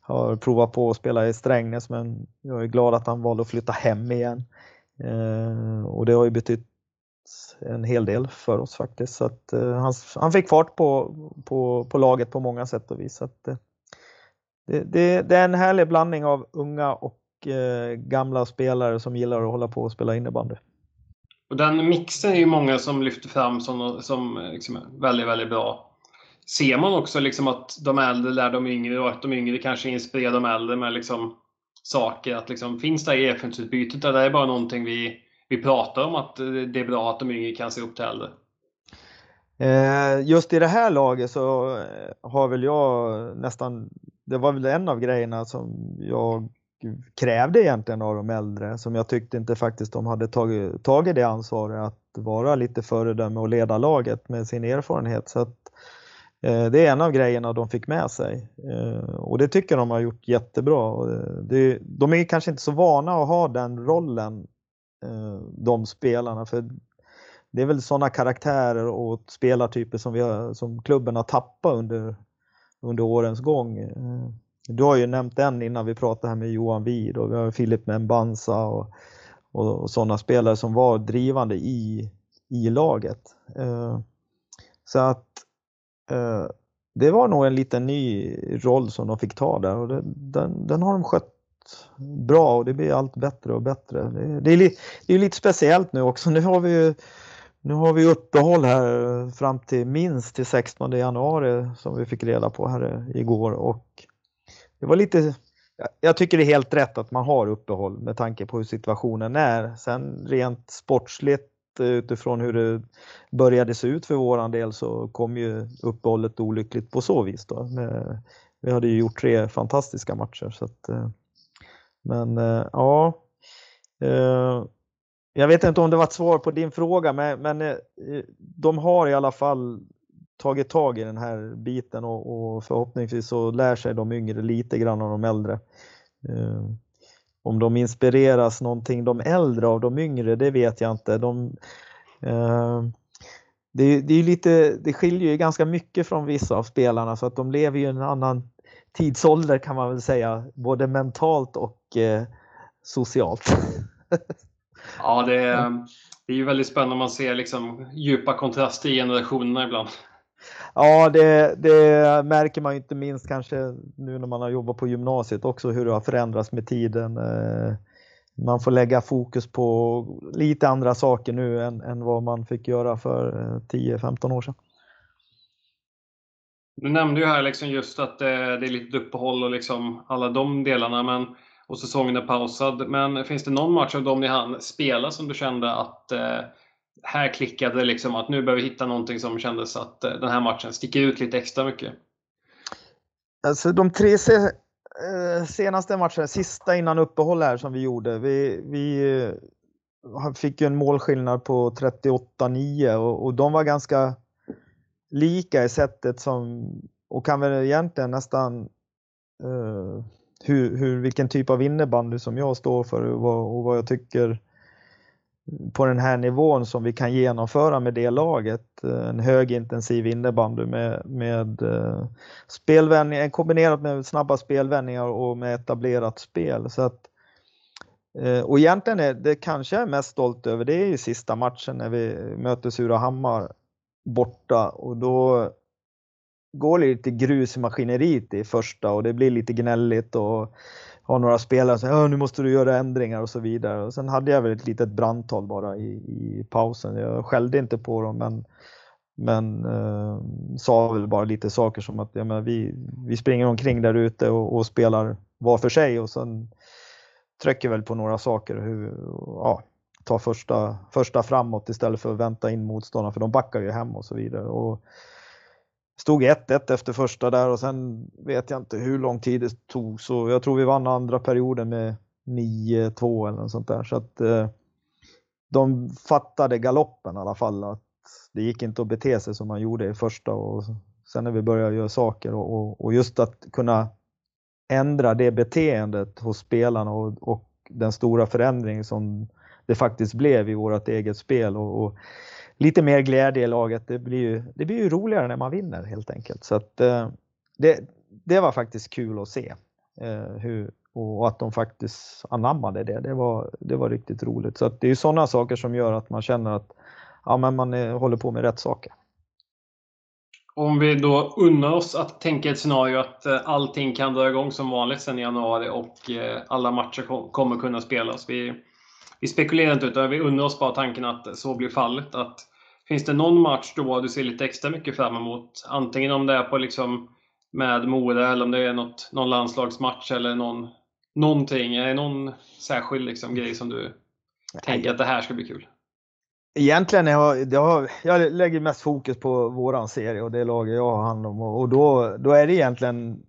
har provat på att spela i Strängnäs men jag är glad att han valde att flytta hem igen. Eh, och det har ju betytt en hel del för oss faktiskt. Så att, eh, han, han fick fart på, på, på laget på många sätt och vis. Så att, eh, det, det, det, är en härlig blandning av unga och eh, gamla spelare som gillar att hålla på och spela innebandy. Och den mixen är ju många som lyfter fram som, som eh, liksom väldigt, väldigt bra. Ser man också liksom att de äldre lär de yngre och att de yngre kanske inspirerar de äldre med liksom saker? Att liksom, finns det här erfarenhetsutbytet eller är det bara någonting vi, vi pratar om att eh, det är bra att de yngre kan se upp till äldre? Eh, just i det här laget så eh, har väl jag nästan, det var väl en av grejerna som jag krävde egentligen av de äldre som jag tyckte inte faktiskt de hade tagit, tagit det ansvaret att vara lite föredöme och leda laget med sin erfarenhet. Så att, eh, det är en av grejerna de fick med sig eh, och det tycker de har gjort jättebra. Det, de är kanske inte så vana att ha den rollen, Eh, de spelarna, för det är väl sådana karaktärer och spelartyper som, vi har, som klubben har tappat under, under årens gång. Eh, du har ju nämnt en innan vi pratade här med Johan Wid och vi har Filip Membansa och, och, och sådana spelare som var drivande i, i laget. Eh, så att det var nog en liten ny roll som de fick ta där och den, den har de skött bra och det blir allt bättre och bättre. Det, det är, li, det är lite speciellt nu också. Nu har vi ju nu har vi uppehåll här fram till minst till 16 januari som vi fick reda på här igår och det var lite, jag tycker det är helt rätt att man har uppehåll med tanke på hur situationen är. Sen rent sportsligt utifrån hur det började se ut för våran del så kom ju uppehållet olyckligt på så vis. Då. Vi hade ju gjort tre fantastiska matcher. Så att, eh, men eh, ja, eh, jag vet inte om det var ett svar på din fråga men, men eh, de har i alla fall tagit tag i den här biten och, och förhoppningsvis så lär sig de yngre lite grann av de äldre. Eh, om de inspireras någonting, de äldre av de yngre, det vet jag inte. De, eh, det, det, är lite, det skiljer ju ganska mycket från vissa av spelarna så att de lever ju i en annan tidsålder kan man väl säga, både mentalt och eh, socialt. ja, det är, det är ju väldigt spännande man ser liksom djupa kontraster i generationerna ibland. Ja, det, det, märker man inte minst kanske nu när man har jobbat på gymnasiet också hur det har förändrats med tiden. Eh, man får lägga fokus på lite andra saker nu än, än vad man fick göra för 10-15 eh, år sedan. Du nämnde ju här liksom just att eh, det är lite uppehåll och liksom alla de delarna men, och säsongen är pausad. Men finns det någon match av dem ni hann spela som du kände att eh, här klickade det liksom att nu behöver vi hitta någonting som kändes att eh, den här matchen sticker ut lite extra mycket? Alltså de tre se- eh, senaste matcherna, sista innan uppehåll här som vi gjorde, vi, vi eh, fick ju en målskillnad på 38-9 och, och de var ganska lika i sättet som, och kan väl egentligen nästan uh, hur, hur, vilken typ av innebandy som jag står för och vad, och vad jag tycker på den här nivån som vi kan genomföra med det laget. Eh, en högintensiv innebandy med, med uh, spelvändningar, kombinerat med snabba spelvändningar och med etablerat spel. Så att, uh, och egentligen är det kanske jag är mest stolt över, det är ju sista matchen när vi möter Surahammar borta och då går det lite grus i maskineriet i första och det blir lite gnälligt och har några spelare som säger nu måste du göra ändringar och så vidare. Och sen hade jag väl ett litet brandtal bara i, i pausen. Jag skällde inte på dem men, men eh, sa väl bara lite saker som att ja, men vi, vi springer omkring där ute och, och, spelar var för sig och sen trycker väl på några saker. Hur, ja, ta första, första framåt istället för att vänta in motståndarna för de backar ju hem och så vidare. Och stod 1-1 efter första där och sen vet jag inte hur lång tid det tog så jag tror vi vann andra perioden med 9-2 eller något sånt där. Så att eh, de fattade galoppen i alla fall att det gick inte att bete sig som man gjorde i första och sen när vi började göra saker och, och, och just att kunna ändra det beteendet hos spelarna och, och, den stora förändring som det faktiskt blev i vårt eget spel och, och, lite mer glädje i laget. Det blir ju, det blir ju roligare när man vinner helt enkelt. Så att, eh, det, det var faktiskt kul att se eh, hur, och att de faktiskt anammade det. Det var, det var riktigt roligt. Så att det är ju sådana saker som gör att man känner att ja, men man är, håller på med rätt saker. Om vi då unnar oss att tänka ett scenario att allting kan dra igång som vanligt sen i januari och alla matcher kommer kunna spelas. Vi, vi spekulerar inte utan vi unnar oss bara tanken att så blir fallet. Att, finns det någon match då du ser lite extra mycket fram emot? Antingen om det är på liksom med Mora eller om det är något, någon landslagsmatch eller någon, någonting. Är det någon särskild liksom, grej som du tänker att det här ska bli kul? Egentligen jag, jag, jag lägger mest fokus på våran serie och det laget jag har hand om och då, då är det egentligen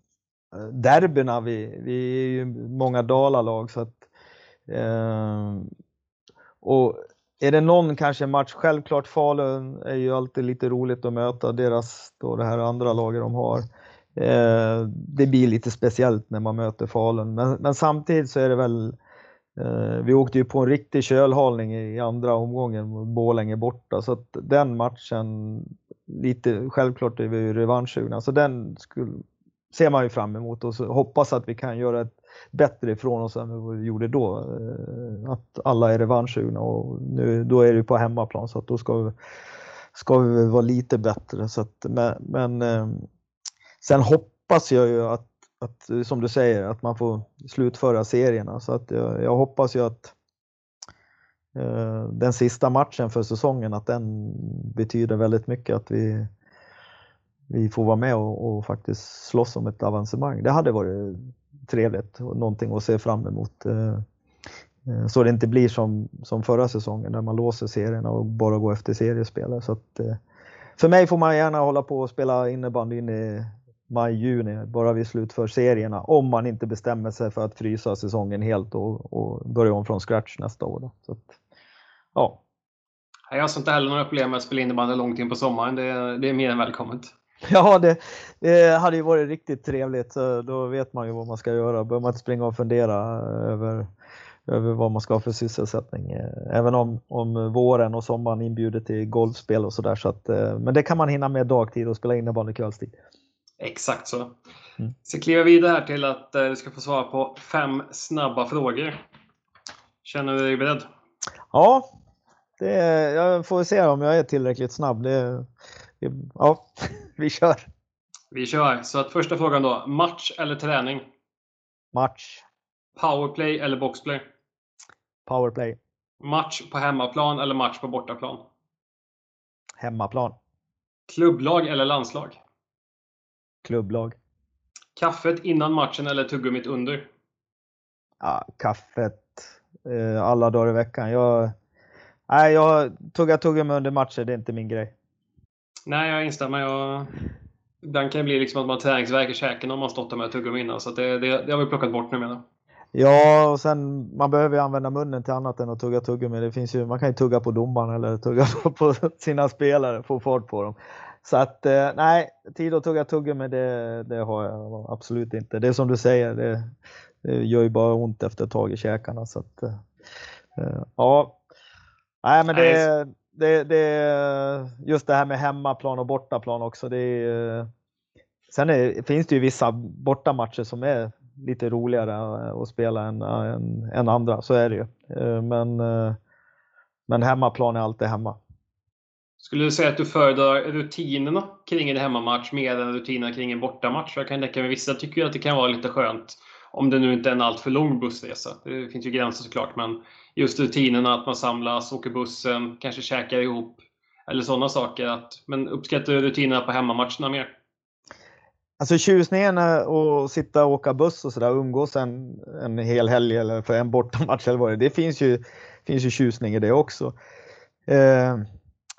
eh, derbyna. Vi, vi är ju många Dalalag så att eh, Ehm, och är det någon kanske match, självklart Falun är ju alltid lite roligt att möta deras, då det här andra laget de har. Eh, det blir lite speciellt när man möter Falun men, men samtidigt så är det väl Eh, vi åkte ju på en riktig kölhalning i andra omgången, Borlänge borta, så att den matchen, lite, självklart är vi ju revanschsugna, så den skulle, ser man ju fram emot och så hoppas att vi kan göra ett bättre ifrån oss än vad vi gjorde då. Eh, att alla är revanschsugna och nu, då är det på hemmaplan så att då ska vi, ska vi vara lite bättre. Så att, men, men eh, sen hoppas jag ju att att, som du säger, att man får slutföra serierna. Så att jag, jag hoppas ju att eh, den sista matchen för säsongen, att den betyder väldigt mycket. Att vi, vi får vara med och, och faktiskt slåss om ett avancemang. Det hade varit trevligt och någonting att se fram emot. Eh, eh, så det inte blir som, som förra säsongen när man låser serierna och bara går efter seriespelare. Så att, eh, för mig får man gärna hålla på och spela innebandy in i maj, juni, bara vi slutför serierna. Om man inte bestämmer sig för att frysa säsongen helt och, och börja om från scratch nästa år. Då. Så att, ja. Jag har inte heller några problem med att spela innebandy långt in på sommaren. Det, det är mer än välkommet. Ja, det, det, hade ju varit riktigt trevligt. Då vet man ju vad man ska göra. Behöver man inte springa och fundera över, över vad man ska ha för sysselsättning. Även om, om våren och sommaren inbjuder till golfspel och sådär. Så att, men det kan man hinna med dagtid och spela innebandy kvällstid. Exakt så. Mm. Så kliver vidare här till att eh, du ska få svara på fem snabba frågor. Känner du dig beredd? Ja, det, jag får se om jag är tillräckligt snabb. Det, ja, vi kör. Vi kör. Så att första frågan då. Match eller träning? Match. Powerplay eller boxplay? Powerplay. Match på hemmaplan eller match på bortaplan? Hemmaplan. Klubblag eller landslag? klubblag. Kaffet innan matchen eller tuggummit under? Ja, kaffet eh, alla dagar i veckan. Jag, nej, jag tuggar tuggummi under matcher, det är inte min grej. Nej, jag instämmer. Jag, ibland kan bli liksom att man träningsvärk i käken om man stått där med tuggummi innan. Så det, det, det har vi plockat bort nu menar Ja, och sen man behöver ju använda munnen till annat än att tugga tuggummi. Det finns ju, man kan ju tugga på domaren eller tugga på, på sina spelare, få fart på dem. Så att eh, nej, tid att tugga tuggummi det, det har jag absolut inte. Det är som du säger, det, det gör ju bara ont efter ett tag i käkarna. Så att, eh, ja, nej men det, det, det, just det här med hemmaplan och bortaplan också. Det sen är, finns det ju vissa bortamatcher som är lite roligare att spela än, än, än andra, så är det ju. Men, men hemmaplan är alltid hemma. Skulle du säga att du föredrar rutinerna kring en hemmamatch mer än rutinerna kring en bortamatch? Jag kan tänka mig vissa tycker ju att det kan vara lite skönt om det nu inte är en alltför lång bussresa. Det finns ju gränser såklart, men just rutinerna att man samlas, åker bussen, kanske käkar ihop eller sådana saker. Att, men uppskattar du rutinerna på hemmamatcherna mer? Alltså tjusningen att sitta och åka buss och sådär, umgås en, en hel helg eller för en bortamatch eller vad det Det finns ju finns ju tjusning i det också. Eh,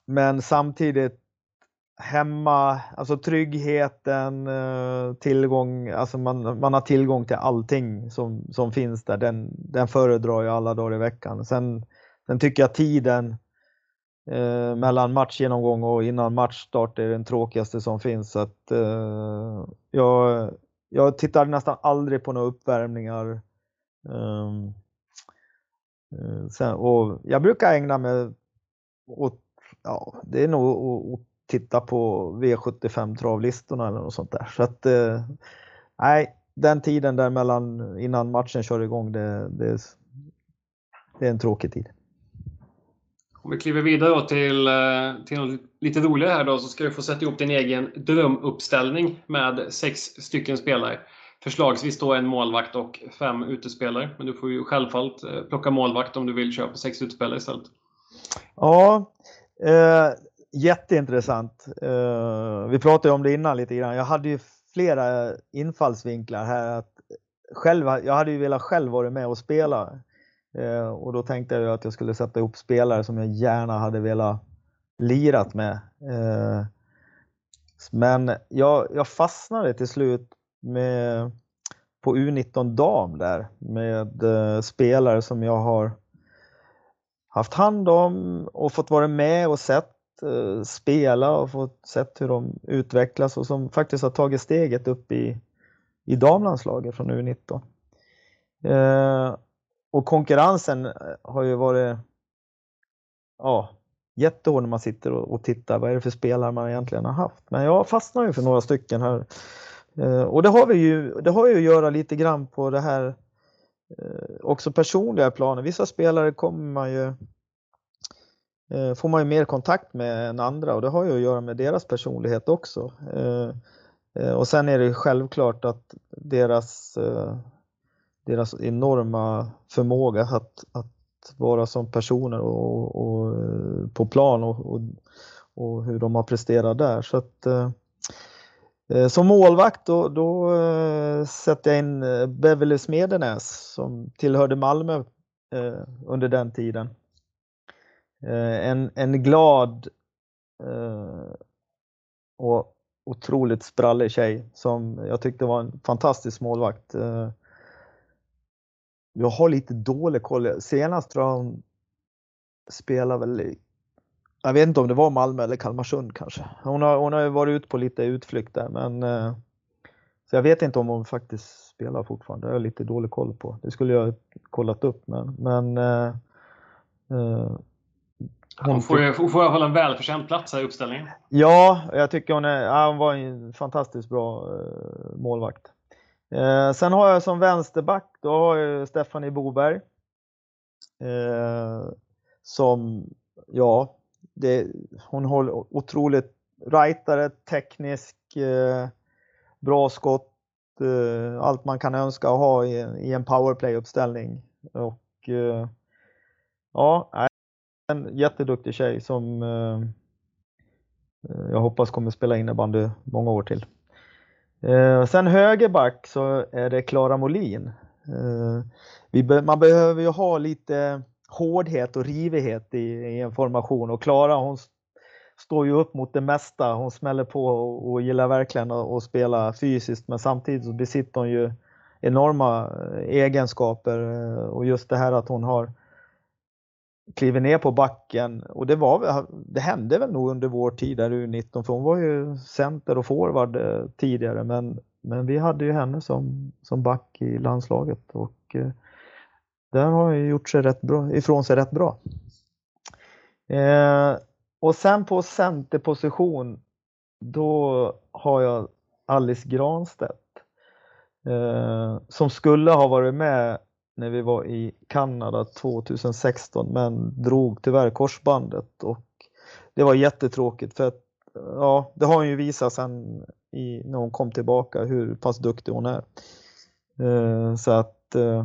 men samtidigt hemma, alltså tryggheten, eh, tillgång, alltså man, man har tillgång till allting som, som finns där. Den, den föredrar jag alla dagar i veckan. Sen, sen tycker jag tiden eh, mellan matchgenomgång och innan matchstart är den tråkigaste som finns. Så att, eh, jag, jag tittar nästan aldrig på några uppvärmningar. Um, sen, och jag brukar ägna mig åt, ja, det är nog åt titta på V75 travlistorna eller något sånt där. Så att, eh, nej, den tiden där mellan innan matchen kör igång, det, det, det är en tråkig tid. Om vi kliver vidare till, eh, till något lite roligare här då, så ska du få sätta ihop din egen drömuppställning med sex stycken spelare. Förslagsvis då en målvakt och fem utespelare. Men du får ju självfallet eh, plocka målvakt om du vill köpa sex utespelare istället. Ja, eh, jätteintressant. Uh, vi pratade om det innan lite grann. Jag hade ju flera infallsvinklar här. Att själv, jag hade ju velat själv vara med och spela. Uh, och då tänkte jag att jag skulle sätta ihop spelare som jag gärna hade velat lirat med. Uh, men jag, jag fastnade till slut med, på U19 dam där med spelare som jag har haft hand om och fått vara med och sett Eh, spela och fått sett hur de utvecklas och som faktiskt har tagit steget upp i, i damlandslaget från U19. Eh, och konkurrensen eh, har ju varit ja, jättehård när man sitter och, och, tittar. Vad är det för spelare man egentligen har haft? Men jag fastnar ju för några stycken här. Eh, och det har vi ju, det har ju att göra lite grann på det här eh, också personliga planen. Vissa spelare kommer man ju Eh, får man ju mer kontakt med än andra och det har ju att göra med deras personlighet också. Eh, eh och sen är det självklart att deras, eh, deras enorma förmåga att, att vara som personer och, och på plan och, och, och, hur de har presterat där. Så att, som målvakt då, då sätter jag in Beverly Smedenäs som tillhörde Malmö under den tiden. Eh, en, en glad eh, och otroligt sprallig tjej som jag tyckte var en fantastisk målvakt. Eh, jag har lite dålig koll. Senast tror jag hon spelade väl i, jag vet inte om det var Malmö eller Kalmarsund kanske. Hon har, hon har varit ute på lite utflykter men eh, så jag vet inte om hon faktiskt spelar fortfarande. Det har jag lite dålig koll på. Det skulle jag kollat upp men, men eh, hon får, ju, får i alla fall en välförtjänt plats här i uppställningen. Ja, jag tycker hon, är, ja, hon var en fantastiskt bra uh, målvakt. Uh, sen har jag som vänsterback, då har jag Stephanie Boberg. Uh, som, ja, det, hon håller otroligt rightare, teknisk, bra skott, allt man kan önska att ha i, i en powerplay-uppställning. Och ja, en jätteduktig tjej som eh, jag hoppas kommer spela innebandy många år till. Eh, sen högerback så är det Klara Molin. Eh, man behöver ju ha lite hårdhet och rivighet i, i en formation och Klara hon står ju upp mot det mesta. Hon smäller på och, och gillar verkligen att, att spela fysiskt men samtidigt så besitter hon ju enorma eh, egenskaper eh, och just det här att hon har kliver ner på backen och det, var, det hände väl nog under vår tid där U19 för hon var ju center och forward eh, tidigare men, men vi hade ju henne som, som back i landslaget och eh, där har hon gjort sig rätt bra, ifrån sig rätt bra. Eh, och sen på centerposition då har jag Alice Granstedt eh, som skulle ha varit med när vi var i Kanada 2016 men drog tyvärr korsbandet och det var jättetråkigt för att ja, det har hon ju visat sen i, när hon kom tillbaka hur pass duktig hon är. Eh, så att eh,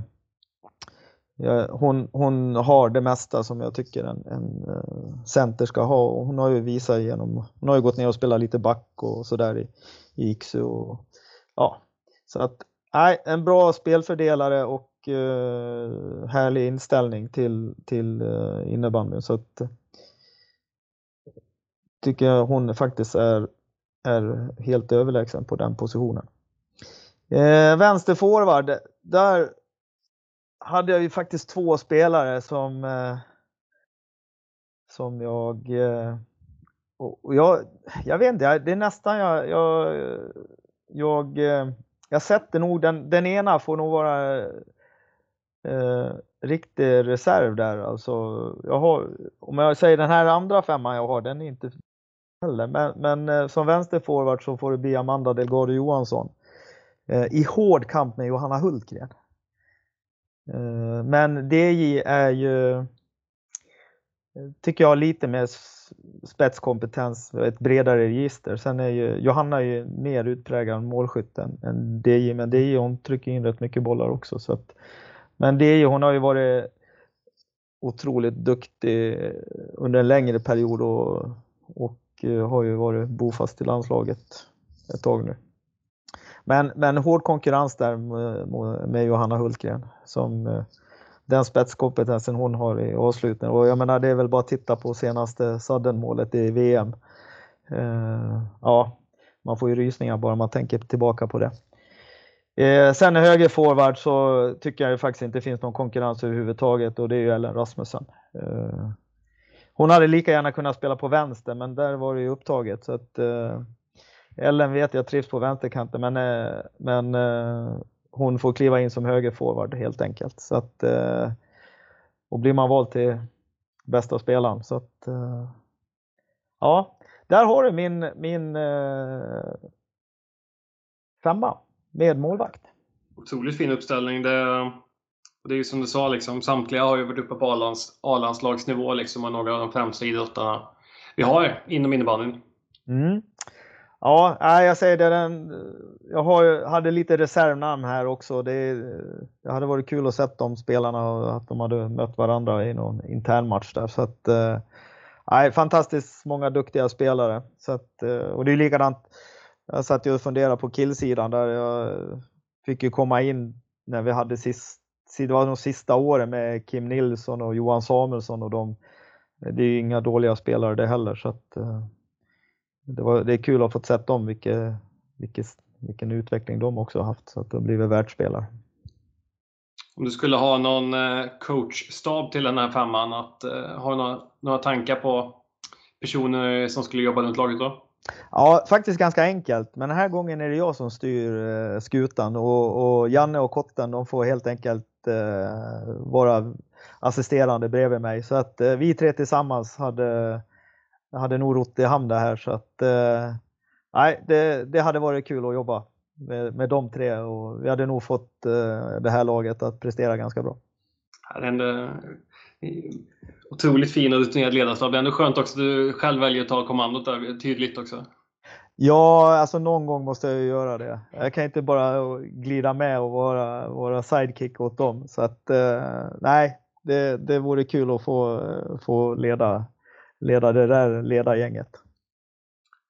ja, hon, hon har det mesta som jag tycker en, en eh, center ska ha och hon har ju visat genom, hon har ju gått ner och spelat lite back och sådär i, i Iksu och ja, så att nej, en bra spelfördelare och eh, härlig inställning till, till eh, innebandyn. Så att, tycker jag hon faktiskt är, är helt överlägsen på den positionen. Eh, vänsterforward, där hade jag ju faktiskt två spelare som eh, som jag eh, och jag, jag vet inte, det är nästan jag, jag, jag, eh, jag sätter nog den, den ena får nog vara eh, riktig reserv där. Alltså, jag har, om jag säger den här andra femman jag har, den är inte heller. Men, men eh, som vänsterforward så får det bli Amanda Delgado Johansson. Eh, I hård kamp med Johanna Hultgren. Eh, men DJ är ju, eh, tycker jag, lite mer spetskompetens, ett bredare register. Sen är ju Johanna ju mer utpräglad målskytt än, än DJ, men DJ hon trycker in rätt mycket bollar också. Så att, men DJ hon har ju varit otroligt duktig under en längre period och, och eh, har ju varit bofast i landslaget ett tag nu. Men, men hård konkurrens där med Johanna Hultgren som eh, den spetskompetensen hon har i avslutningen. Och jag menar, det är väl bara att titta på senaste Sudden-målet i VM. Eh, ja, man får ju rysningar bara man tänker tillbaka på det. Eh, sen i högerforward så tycker jag faktiskt inte det finns någon konkurrens överhuvudtaget och det är ju Ellen Rasmussen. Eh, hon hade lika gärna kunnat spela på vänster men där var det ju upptaget så att eh, Ellen vet jag trivs på vänsterkanten men, eh, men eh, hon får kliva in som högerforward helt enkelt. Så att, eh, och blir man vald till bästa spelaren. Så att, eh, ja, där har du min, min femma med målvakt. Otroligt fin uppställning. Det, det är ju som du sa, liksom, samtliga har ju varit uppe på A-landslagsnivå liksom, och några av de främsta idrottarna vi har inom innebandyn. Mm. Ja, jag säger det. Den, jag har, hade lite reservnamn här också. Det, det hade varit kul att se de spelarna och att de hade mött varandra i någon intern match där. Så att, eh, fantastiskt många duktiga spelare. Så att, eh, och det är likadant. Jag satt ju och funderade på killsidan där jag fick ju komma in när vi hade sist, det var de sista åren med Kim Nilsson och Johan Samuelsson och de. Det är ju inga dåliga spelare det heller så att eh, det, var, det är kul att ha fått sett dem, vilket, vilket, vilken utveckling de också har haft, så att de blivit världsspelare. Om du skulle ha någon eh, coachstab till den här femman, att, eh, har du några, några tankar på personer som skulle jobba runt laget då? Ja, faktiskt ganska enkelt. Men den här gången är det jag som styr eh, skutan och, och Janne och Kotten de får helt enkelt eh, vara assisterande bredvid mig. Så att eh, vi tre tillsammans hade hade nog rott i hamn det här så att eh, nej, det, det, hade varit kul att jobba med, med de tre och vi hade nog fått eh, det här laget att prestera ganska bra. Här händer otroligt fin och rutinerad ledarstab. Det är ändå skönt också att du själv väljer att ta kommandot där tydligt också. Ja, alltså någon gång måste jag ju göra det. Jag kan inte bara glida med och vara, vara sidekick åt dem. Så att eh, nej, det, det vore kul att få, få leda leda det där ledargänget.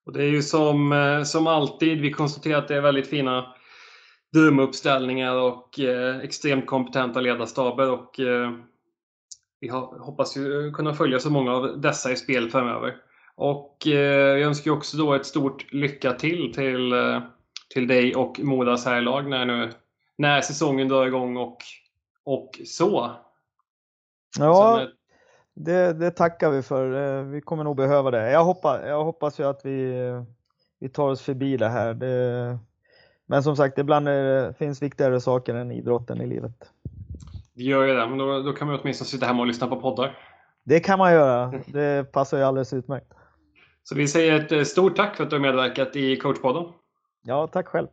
Och det är ju som, eh, som alltid, vi konstaterar att det är väldigt fina drömuppställningar och eh, extremt kompetenta ledarstaber och eh, vi hoppas ju kunna följa så många av dessa i spel framöver. Och eh, jag önskar också då ett stort lycka till till, eh, till dig och Modas herrlag när, nu, när säsongen drar igång och, och så. Ja, det, det, tackar vi för. Eh, vi kommer nog behöva det. Jag hoppas, jag hoppas ju att vi, vi tar oss förbi det här. Det, men som sagt, ibland det, finns viktigare saker än idrotten i livet. Det gör ju det, men då, då kan man åtminstone sitta hemma och lyssna på poddar. Det kan man göra. Det passar ju alldeles utmärkt. Så vi säger ett eh, stort tack för att du har medverkat i coachpodden. Ja, tack själv.